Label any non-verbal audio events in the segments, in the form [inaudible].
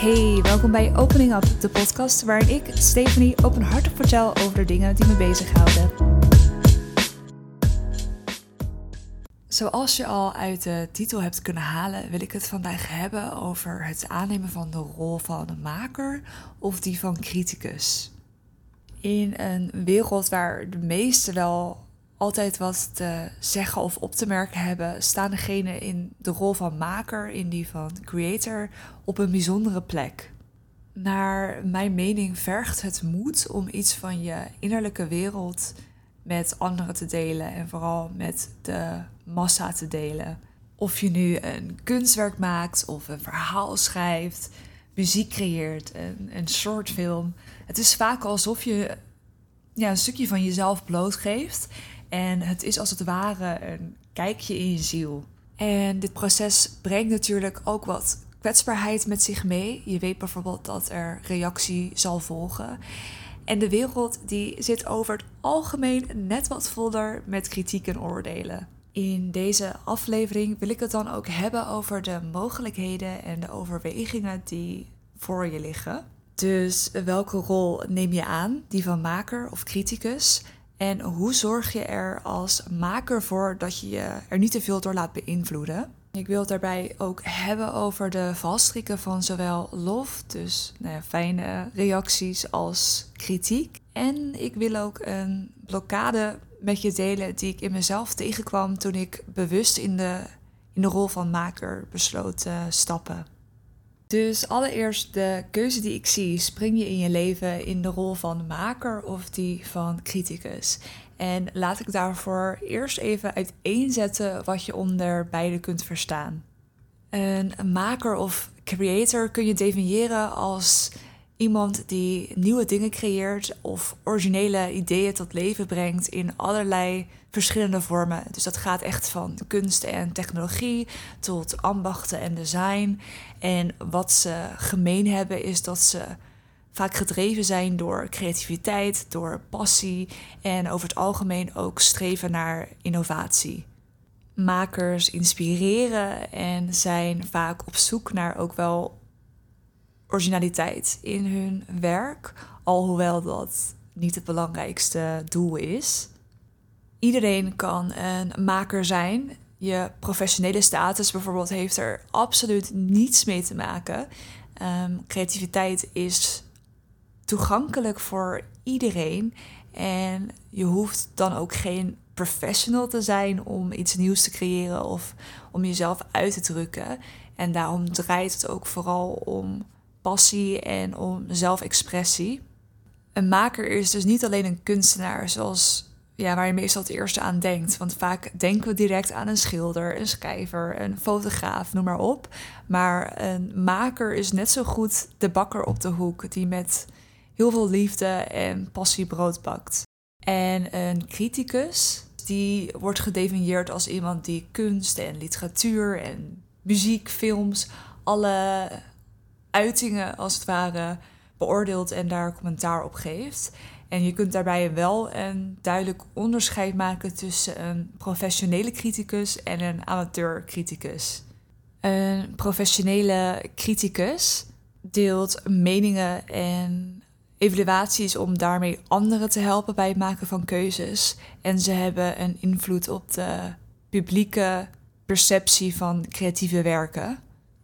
Hey, welkom bij Opening Up, de podcast waarin ik, Stephanie, openhartig vertel over de dingen die me bezighouden. Zoals je al uit de titel hebt kunnen halen, wil ik het vandaag hebben over het aannemen van de rol van een maker of die van criticus. In een wereld waar de meesten wel altijd wat te zeggen of op te merken hebben, staan degenen in de rol van maker, in die van creator, op een bijzondere plek. Naar mijn mening vergt het moed om iets van je innerlijke wereld met anderen te delen en vooral met de massa te delen. Of je nu een kunstwerk maakt of een verhaal schrijft, muziek creëert, een, een shortfilm. Het is vaak alsof je ja, een stukje van jezelf blootgeeft en het is als het ware een kijkje in je ziel. En dit proces brengt natuurlijk ook wat kwetsbaarheid met zich mee. Je weet bijvoorbeeld dat er reactie zal volgen. En de wereld die zit over het algemeen net wat voller met kritiek en oordelen. In deze aflevering wil ik het dan ook hebben over de mogelijkheden en de overwegingen die voor je liggen. Dus welke rol neem je aan? Die van maker of criticus? En hoe zorg je er als maker voor dat je je er niet te veel door laat beïnvloeden? Ik wil het daarbij ook hebben over de valstrikken van zowel lof, dus nou ja, fijne reacties, als kritiek. En ik wil ook een blokkade met je delen die ik in mezelf tegenkwam toen ik bewust in de, in de rol van maker besloot te stappen. Dus allereerst de keuze die ik zie. Spring je in je leven in de rol van maker of die van criticus? En laat ik daarvoor eerst even uiteenzetten wat je onder beide kunt verstaan. Een maker of creator kun je definiëren als iemand die nieuwe dingen creëert of originele ideeën tot leven brengt in allerlei verschillende vormen. Dus dat gaat echt van kunst en technologie tot ambachten en design. En wat ze gemeen hebben is dat ze vaak gedreven zijn door creativiteit, door passie en over het algemeen ook streven naar innovatie. Makers inspireren en zijn vaak op zoek naar ook wel originaliteit in hun werk, alhoewel dat niet het belangrijkste doel is. Iedereen kan een maker zijn. Je professionele status bijvoorbeeld heeft er absoluut niets mee te maken. Ehm, creativiteit is toegankelijk voor iedereen. En je hoeft dan ook geen professional te zijn om iets nieuws te creëren of om jezelf uit te drukken. En daarom draait het ook vooral om passie en om zelfexpressie. Een maker is dus niet alleen een kunstenaar, zoals ja, waar je meestal het eerste aan denkt. Want vaak denken we direct aan een schilder, een schrijver, een fotograaf, noem maar op. Maar een maker is net zo goed de bakker op de hoek die met heel veel liefde en passie brood bakt. En een criticus, die wordt gedefinieerd als iemand die kunst en literatuur en muziek, films, alle uitingen als het ware beoordeelt en daar commentaar op geeft. En je kunt daarbij wel een duidelijk onderscheid maken tussen een professionele criticus en een amateur criticus. Een professionele criticus deelt meningen en evaluaties om daarmee anderen te helpen bij het maken van keuzes. En ze hebben een invloed op de publieke perceptie van creatieve werken.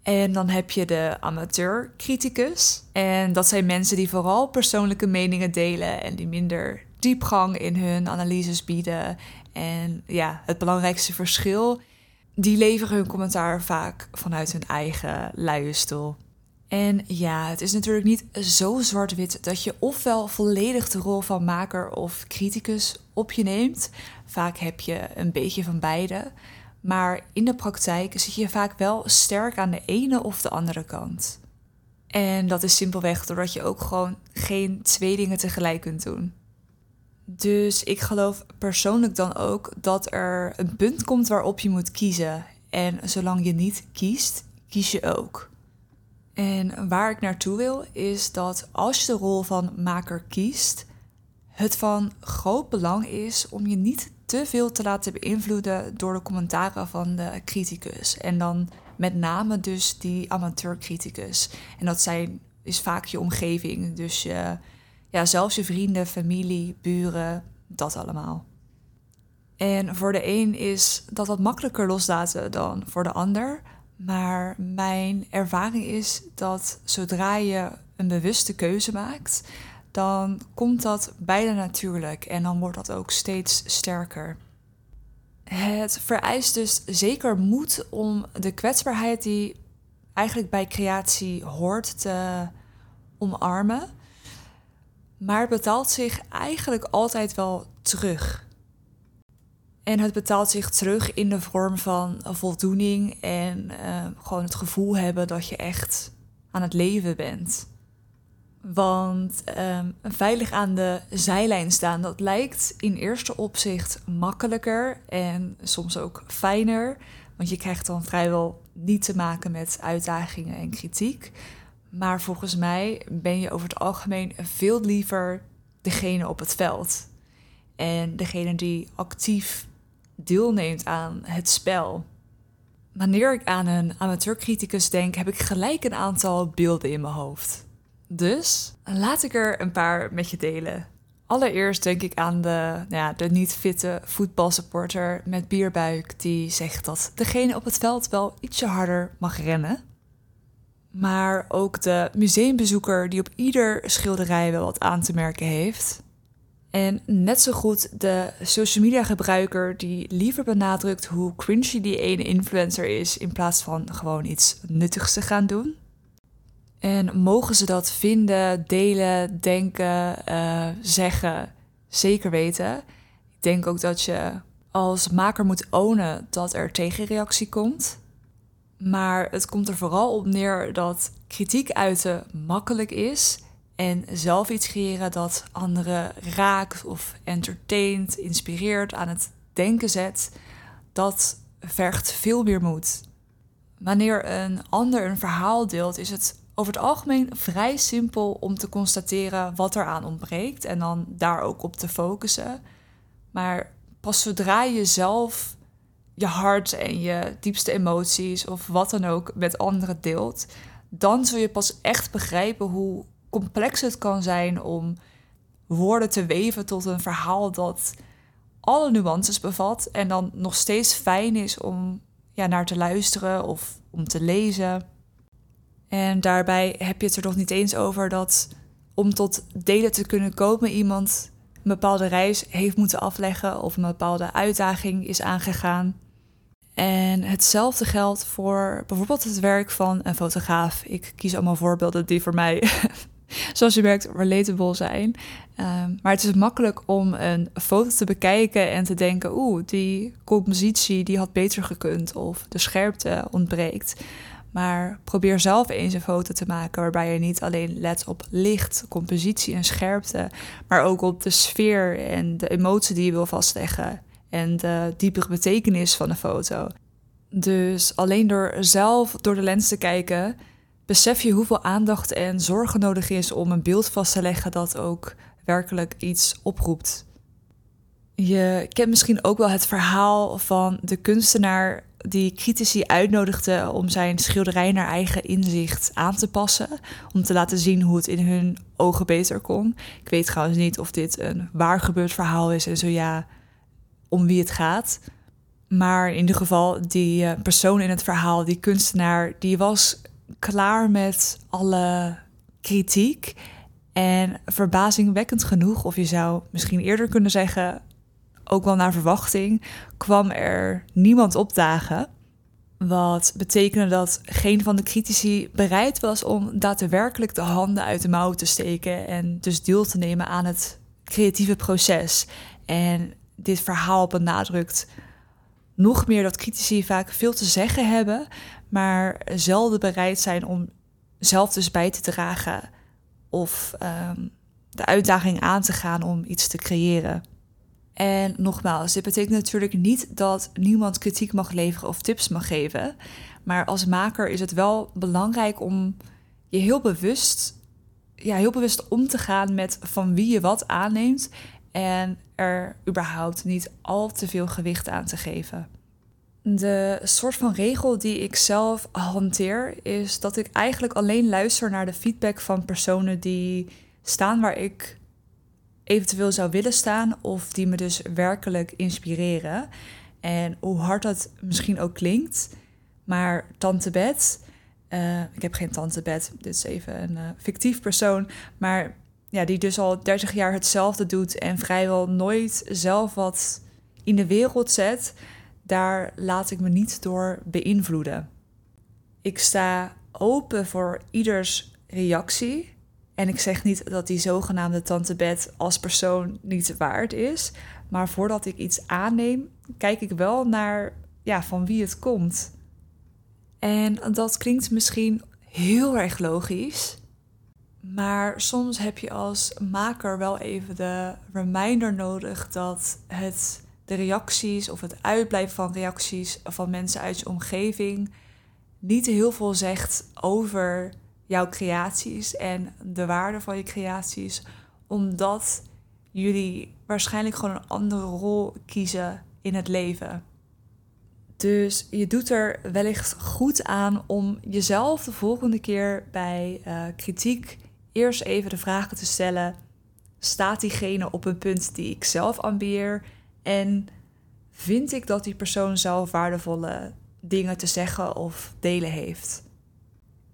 En dan heb je de amateur-criticus. En dat zijn mensen die vooral persoonlijke meningen delen en die minder diepgang in hun analyses bieden. En ja, het belangrijkste verschil, die leveren hun commentaar vaak vanuit hun eigen luie stoel. En ja, het is natuurlijk niet zo zwart-wit dat je ofwel volledig de rol van maker of criticus op je neemt. Vaak heb je een beetje van beide. Maar in de praktijk zit je vaak wel sterk aan de ene of de andere kant. En dat is simpelweg doordat je ook gewoon geen twee dingen tegelijk kunt doen. Dus ik geloof persoonlijk dan ook dat er een punt komt waarop je moet kiezen. En zolang je niet kiest, kies je ook. En waar ik naartoe wil is dat als je de rol van maker kiest, het van groot belang is om je niet te veel te laten beïnvloeden door de commentaren van de criticus. En dan met name dus die amateurcriticus. En dat zijn, is vaak je omgeving. Dus ja, zelfs je vrienden, familie, buren, dat allemaal. En voor de een is dat wat makkelijker loslaten dan voor de ander. Maar mijn ervaring is dat zodra je een bewuste keuze maakt, dan komt dat bijna natuurlijk en dan wordt dat ook steeds sterker. Het vereist dus zeker moed om de kwetsbaarheid die eigenlijk bij creatie hoort te omarmen. Maar het betaalt zich eigenlijk altijd wel terug. En het betaalt zich terug in de vorm van voldoening en uh, gewoon het gevoel hebben dat je echt aan het leven bent. Want um, veilig aan de zijlijn staan, dat lijkt in eerste opzicht makkelijker en soms ook fijner. Want je krijgt dan vrijwel niet te maken met uitdagingen en kritiek. Maar volgens mij ben je over het algemeen veel liever degene op het veld. En degene die actief deelneemt aan het spel. Wanneer ik aan een amateurcriticus denk, heb ik gelijk een aantal beelden in mijn hoofd. Dus laat ik er een paar met je delen. Allereerst denk ik aan de, nou ja, de niet fitte voetbalsupporter met bierbuik die zegt dat degene op het veld wel ietsje harder mag rennen. Maar ook de museumbezoeker die op ieder schilderij wel wat aan te merken heeft. En net zo goed de social media gebruiker die liever benadrukt hoe cringy die ene influencer is in plaats van gewoon iets nuttigs te gaan doen. En mogen ze dat vinden, delen, denken, uh, zeggen, zeker weten. Ik denk ook dat je als maker moet ownen dat er tegenreactie komt. Maar het komt er vooral op neer dat kritiek uiten makkelijk is en zelf iets creëren dat anderen raakt of entertaint, inspireert, aan het denken zet, dat vergt veel meer moed. Wanneer een ander een verhaal deelt, is het over het algemeen vrij simpel om te constateren wat er aan ontbreekt en dan daar ook op te focussen. Maar pas zodra je zelf je hart en je diepste emoties of wat dan ook met anderen deelt, dan zul je pas echt begrijpen hoe complex het kan zijn om woorden te weven tot een verhaal dat alle nuances bevat en dan nog steeds fijn is om ja, naar te luisteren of om te lezen. En daarbij heb je het er nog niet eens over dat om tot delen te kunnen komen iemand een bepaalde reis heeft moeten afleggen of een bepaalde uitdaging is aangegaan. En hetzelfde geldt voor bijvoorbeeld het werk van een fotograaf. Ik kies allemaal voorbeelden die voor mij, [laughs] zoals je merkt, relatable zijn. Ehm, maar het is makkelijk om een foto te bekijken en te denken: oeh, die compositie die had beter gekund of de scherpte ontbreekt. Maar probeer zelf eens een foto te maken waarbij je niet alleen let op licht, compositie en scherpte, maar ook op de sfeer en de emotie die je wil vastleggen en de diepere betekenis van de foto. Dus alleen door zelf door de lens te kijken, besef je hoeveel aandacht en zorg nodig is om een beeld vast te leggen dat ook werkelijk iets oproept. Je kent misschien ook wel het verhaal van de kunstenaar die critici uitnodigde om zijn schilderij naar eigen inzicht aan te passen. Om te laten zien hoe het in hun ogen beter kon. Ik weet trouwens niet of dit een waar gebeurd verhaal is en zo ja, om wie het gaat. Maar in ieder geval, die eh, persoon in het verhaal, die kunstenaar, die was klaar met alle kritiek. En verbazingwekkend genoeg, of je zou misschien eerder kunnen zeggen, ook wel naar verwachting, kwam er niemand opdagen. Wat betekende dat geen van de critici bereid was om daadwerkelijk de handen uit de mouw te steken en dus deel te nemen aan het creatieve proces. En dit verhaal benadrukt nog meer dat critici vaak veel te zeggen hebben, maar zelden bereid zijn om zelf dus bij te dragen of um, de uitdaging aan te gaan om iets te creëren. En nogmaals, dit betekent natuurlijk niet dat niemand kritiek mag leveren of tips mag geven. Maar als maker is het wel belangrijk om je heel bewust, ja, heel bewust om te gaan met van wie je wat aanneemt. En er überhaupt niet al te veel gewicht aan te geven. De soort van regel die ik zelf hanteer is dat ik eigenlijk alleen luister naar de feedback van personen die staan waar ik eventueel zou willen staan of die me dus werkelijk inspireren. En hoe hard dat misschien ook klinkt, maar Tante Bet, uh, ik heb geen Tante Bet, dit is even een uh, fictief persoon, maar ja, die dus al 30 jaar hetzelfde doet en vrijwel nooit zelf wat in de wereld zet, daar laat ik me niet door beïnvloeden. Ik sta open voor ieders reactie. En ik zeg niet dat die zogenaamde tante Bet als persoon niet waard is. Maar voordat ik iets aanneem, kijk ik wel naar ja, van wie het komt. En dat klinkt misschien heel erg logisch. Maar soms heb je als maker wel even de reminder nodig dat het de reacties of het uitblijven van reacties van mensen uit je omgeving niet heel veel zegt over jouw creaties en de waarde van je creaties, omdat jullie waarschijnlijk gewoon een andere rol kiezen in het leven. Dus je doet er wellicht goed aan om jezelf de volgende keer bij uh, kritiek eerst even de vragen te stellen: staat diegene op een punt die ik zelf ambieer? En vind ik dat die persoon zelf waardevolle dingen te zeggen of delen heeft?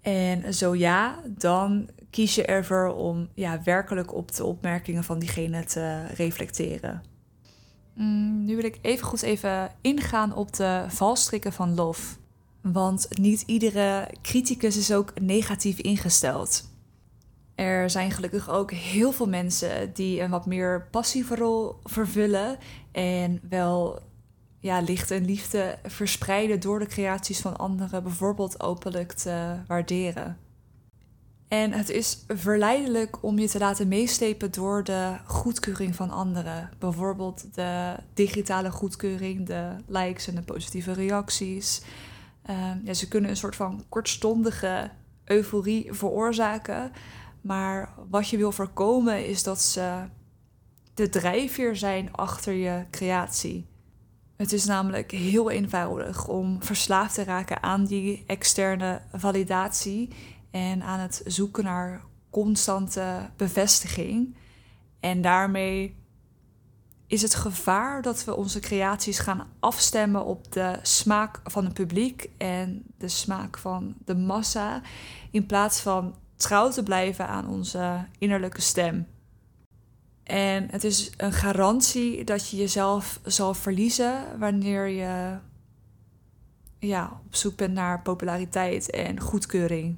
En zo ja, dan kies je ervoor om ja, werkelijk op de opmerkingen van diegene te reflecteren. Mm, nu wil ik even goed even ingaan op de valstrikken van lof. Want niet iedere criticus is ook negatief ingesteld. Er zijn gelukkig ook heel veel mensen die een wat meer passieve rol vervullen en wel ja, licht en liefde verspreiden door de creaties van anderen, bijvoorbeeld openlijk te waarderen. En het is verleidelijk om je te laten meestepen door de goedkeuring van anderen. Bijvoorbeeld de digitale goedkeuring, de likes en de positieve reacties. Ehm, ja, ze kunnen een soort van kortstondige euforie veroorzaken. Maar wat je wil voorkomen is dat ze de drijfveer zijn achter je creatie. Het is namelijk heel eenvoudig om verslaafd te raken aan die externe validatie en aan het zoeken naar constante bevestiging. En daarmee is het gevaar dat we onze creaties gaan afstemmen op de smaak van het publiek en de smaak van de massa, in plaats van trouw te blijven aan onze innerlijke stem. En het is een garantie dat je jezelf zal verliezen wanneer je ja, op zoek bent naar populariteit en goedkeuring.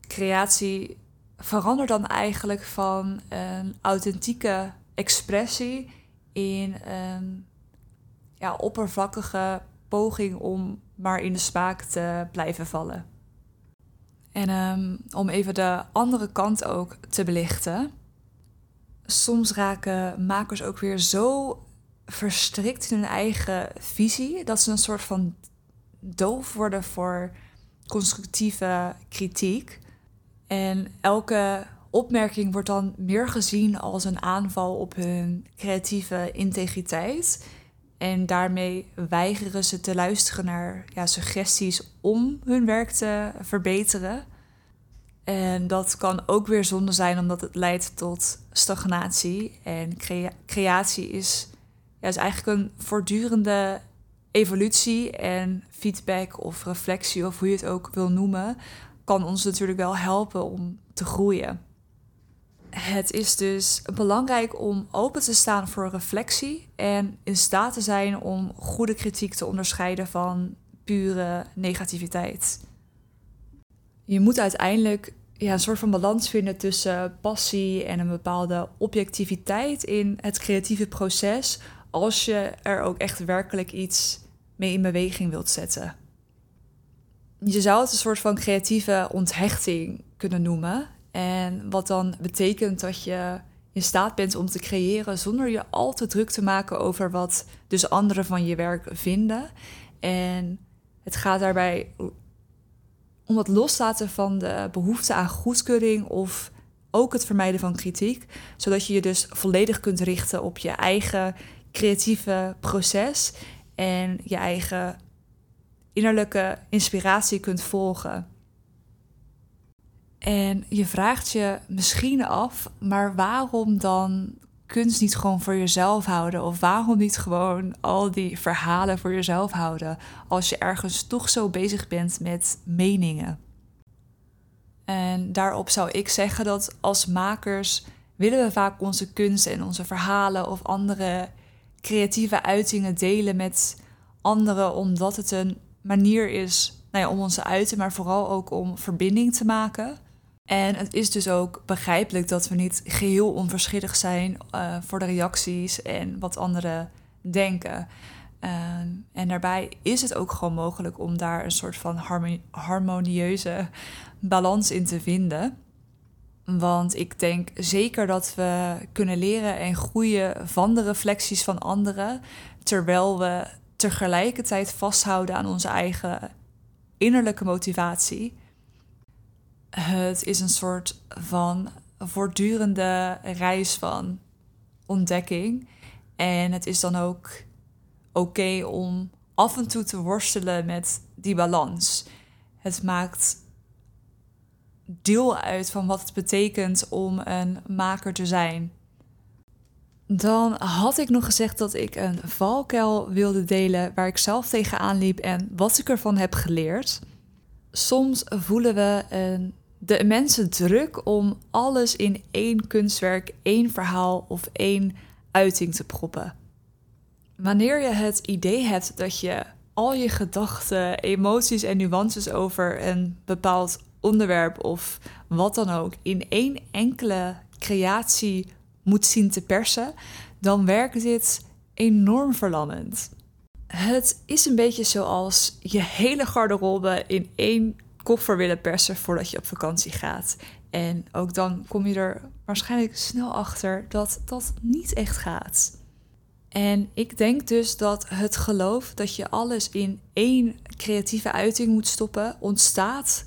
Creatie verandert dan eigenlijk van een authentieke expressie in een ja, oppervlakkige poging om maar in de smaak te blijven vallen. En um, om even de andere kant ook te belichten soms raken makers ook weer zo verstrikt in hun eigen visie dat ze een soort van doof worden voor constructieve kritiek. En elke opmerking wordt dan meer gezien als een aanval op hun creatieve integriteit. En daarmee weigeren ze te luisteren naar ja, suggesties om hun werk te verbeteren. En dat kan ook weer zonde zijn, omdat het leidt tot stagnatie. En creatie is, ja, is eigenlijk een voortdurende evolutie. En feedback of reflectie, of hoe je het ook wil noemen, kan ons natuurlijk wel helpen om te groeien. Het is dus belangrijk om open te staan voor reflectie en in staat te zijn om goede kritiek te onderscheiden van pure negativiteit. Je moet uiteindelijk ja, een soort van balans vinden tussen passie en een bepaalde objectiviteit in het creatieve proces, als je er ook echt werkelijk iets mee in beweging wilt zetten. Je zou het een soort van creatieve onthechting kunnen noemen. En wat dan betekent dat je in staat bent om te creëren zonder je al te druk te maken over wat dus anderen van je werk vinden. En het gaat daarbij om het loslaten van de behoefte aan goedkeuring of ook het vermijden van kritiek, zodat je je dus volledig kunt richten op je eigen creatieve proces en je eigen innerlijke inspiratie kunt volgen. En je vraagt je misschien af, maar waarom dan kunst niet gewoon voor jezelf houden? Of waarom niet gewoon al die verhalen voor jezelf houden als je ergens toch zo bezig bent met meningen? En daarop zou ik zeggen dat als makers willen we vaak onze kunst en onze verhalen of andere creatieve uitingen delen met anderen, omdat het een manier is nou ja, om ons te uiten, maar vooral ook om verbinding te maken. En het is dus ook begrijpelijk dat we niet geheel onverschillig zijn uh, voor de reacties en wat anderen denken. Uh, en daarbij is het ook gewoon mogelijk om daar een soort van harmonieuze balans in te vinden. Want ik denk zeker dat we kunnen leren en groeien van de reflecties van anderen, terwijl we tegelijkertijd vasthouden aan onze eigen innerlijke motivatie. Het is een soort van voortdurende reis van ontdekking. En het is dan ook oké om af en toe te worstelen met die balans. Het maakt deel uit van wat het betekent om een maker te zijn. Dan had ik nog gezegd dat ik een valkuil wilde delen waar ik zelf tegenaan liep en wat ik ervan heb geleerd. Soms voelen we een, de immense druk om alles in één kunstwerk, één verhaal of één uiting te proppen. Wanneer je het idee hebt dat je al je gedachten, emoties en nuances over een bepaald onderwerp of wat dan ook in één enkele creatie moet zien te persen, dan werkt dit enorm verlammend. Het is een beetje zoals je hele garderobe in één koffer willen persen voordat je op vakantie gaat. En ook dan kom je er waarschijnlijk snel achter dat dat niet echt gaat. En ik denk dus dat het geloof dat je alles in één creatieve uiting moet stoppen ontstaat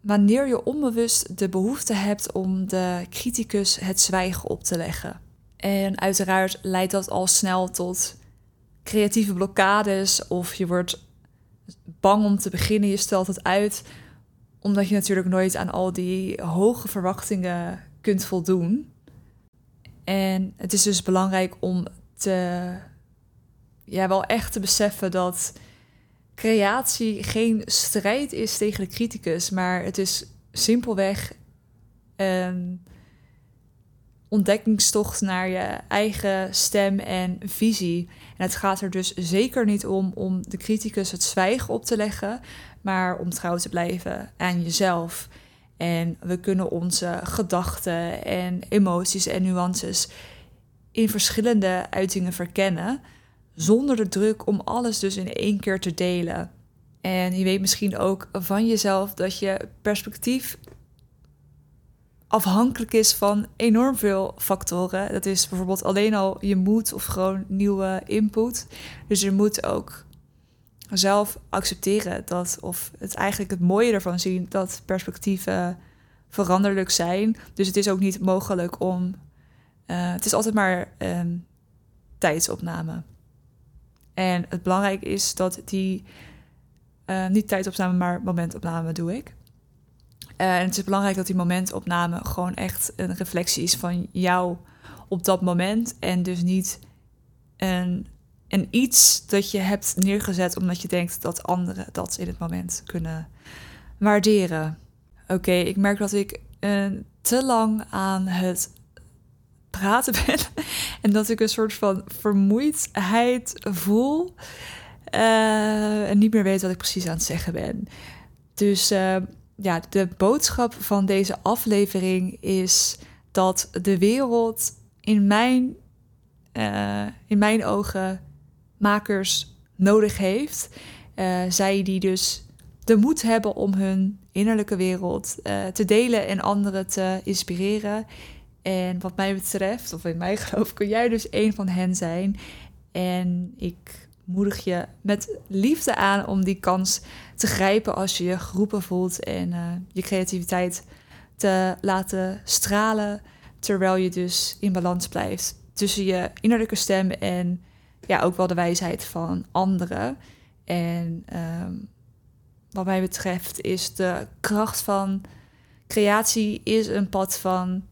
wanneer je onbewust de behoefte hebt om de criticus het zwijgen op te leggen. En uiteraard leidt dat al snel tot creatieve blokkades of je wordt bang om te beginnen, je stelt het uit, omdat je natuurlijk nooit aan al die hoge verwachtingen kunt voldoen. En het is dus belangrijk om te, ja, wel echt te beseffen dat creatie geen strijd is tegen de criticus, maar het is simpelweg een ontdekkingstocht naar je eigen stem en visie. En het gaat er dus zeker niet om om de criticus het zwijgen op te leggen, maar om trouw te blijven aan jezelf. En we kunnen onze gedachten en emoties en nuances in verschillende uitingen verkennen zonder de druk om alles dus in één keer te delen. En je weet misschien ook van jezelf dat je perspectief afhankelijk is van enorm veel factoren. Dat is bijvoorbeeld alleen al je moed of gewoon nieuwe input. Dus je moet ook zelf accepteren dat, of het eigenlijk het mooie ervan zien, dat perspectieven veranderlijk zijn. Dus het is ook niet mogelijk om. Uh, het is altijd maar um, tijdsopname. En het belangrijk is dat die, uh, niet tijdopname, maar momentopname doe ik. Uh, en het is belangrijk dat die momentopname gewoon echt een reflectie is van jou op dat moment. En dus niet een, een iets dat je hebt neergezet omdat je denkt dat anderen dat in het moment kunnen waarderen. Oké, ik merk dat ik uh, te lang aan het praten [laughs] ben. en dat ik een soort van vermoeidheid voel. Uh, en niet meer weet wat ik precies aan het zeggen ben. Dus ja, de boodschap van deze aflevering is dat de wereld in mijn, uh, in mijn ogen makers nodig heeft. zij die dus de moed hebben om hun innerlijke wereld te delen en anderen te inspireren. En wat mij betreft, of in mijn [laughs] geloof, kun jij dus een van hen zijn. En ik moedig je met liefde aan om die kans te grijpen als je je geroepen voelt en uh, je creativiteit te laten stralen, terwijl je dus in balans blijft tussen je innerlijke stem en ja, ook wel de wijsheid van anderen. En ehm, wat mij betreft is de kracht van creatie is een pad van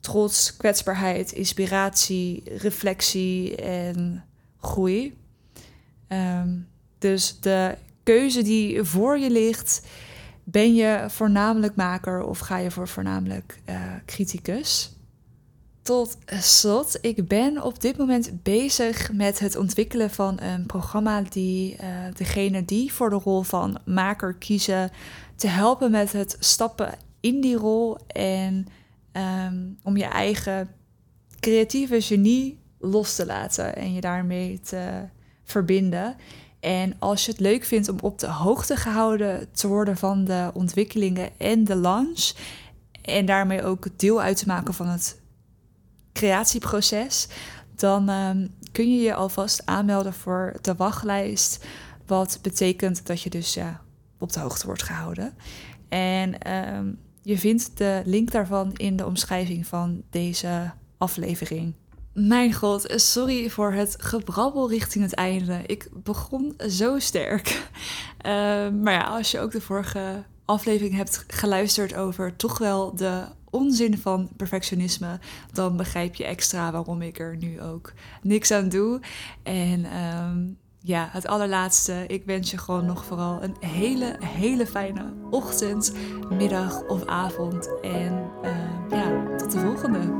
trots, kwetsbaarheid, inspiratie, reflectie en groei. Ehm, dus de keuze die voor je ligt, ben je voornamelijk maker of ga je voor voornamelijk uh, criticus? Tot slot, ik ben op dit moment bezig met het ontwikkelen van een programma die uh, degene die voor de rol van maker kiezen, te helpen met het stappen in die rol en Ehm, om je eigen creatieve genie los te laten en je daarmee te verbinden. En als je het leuk vindt om op de hoogte gehouden te worden van de ontwikkelingen en de launch, en daarmee ook deel uit te maken van het creatieproces, dan ehm, kun je je alvast aanmelden voor de wachtlijst. Wat betekent dat je dus ja, op de hoogte wordt gehouden. En um, je vindt de link daarvan in de omschrijving van deze aflevering. Mijn god, sorry voor het gebrabbel richting het einde. Ik begon zo sterk. Uh, [laughs] maar ja, als je ook de vorige aflevering hebt geluisterd over toch wel de onzin van perfectionisme, dan begrijp je extra waarom ik er nu ook niks aan doe. En um, ja, het allerlaatste. Ik wens je gewoon nog vooral een hele, hele fijne ochtend, middag of avond. En uh,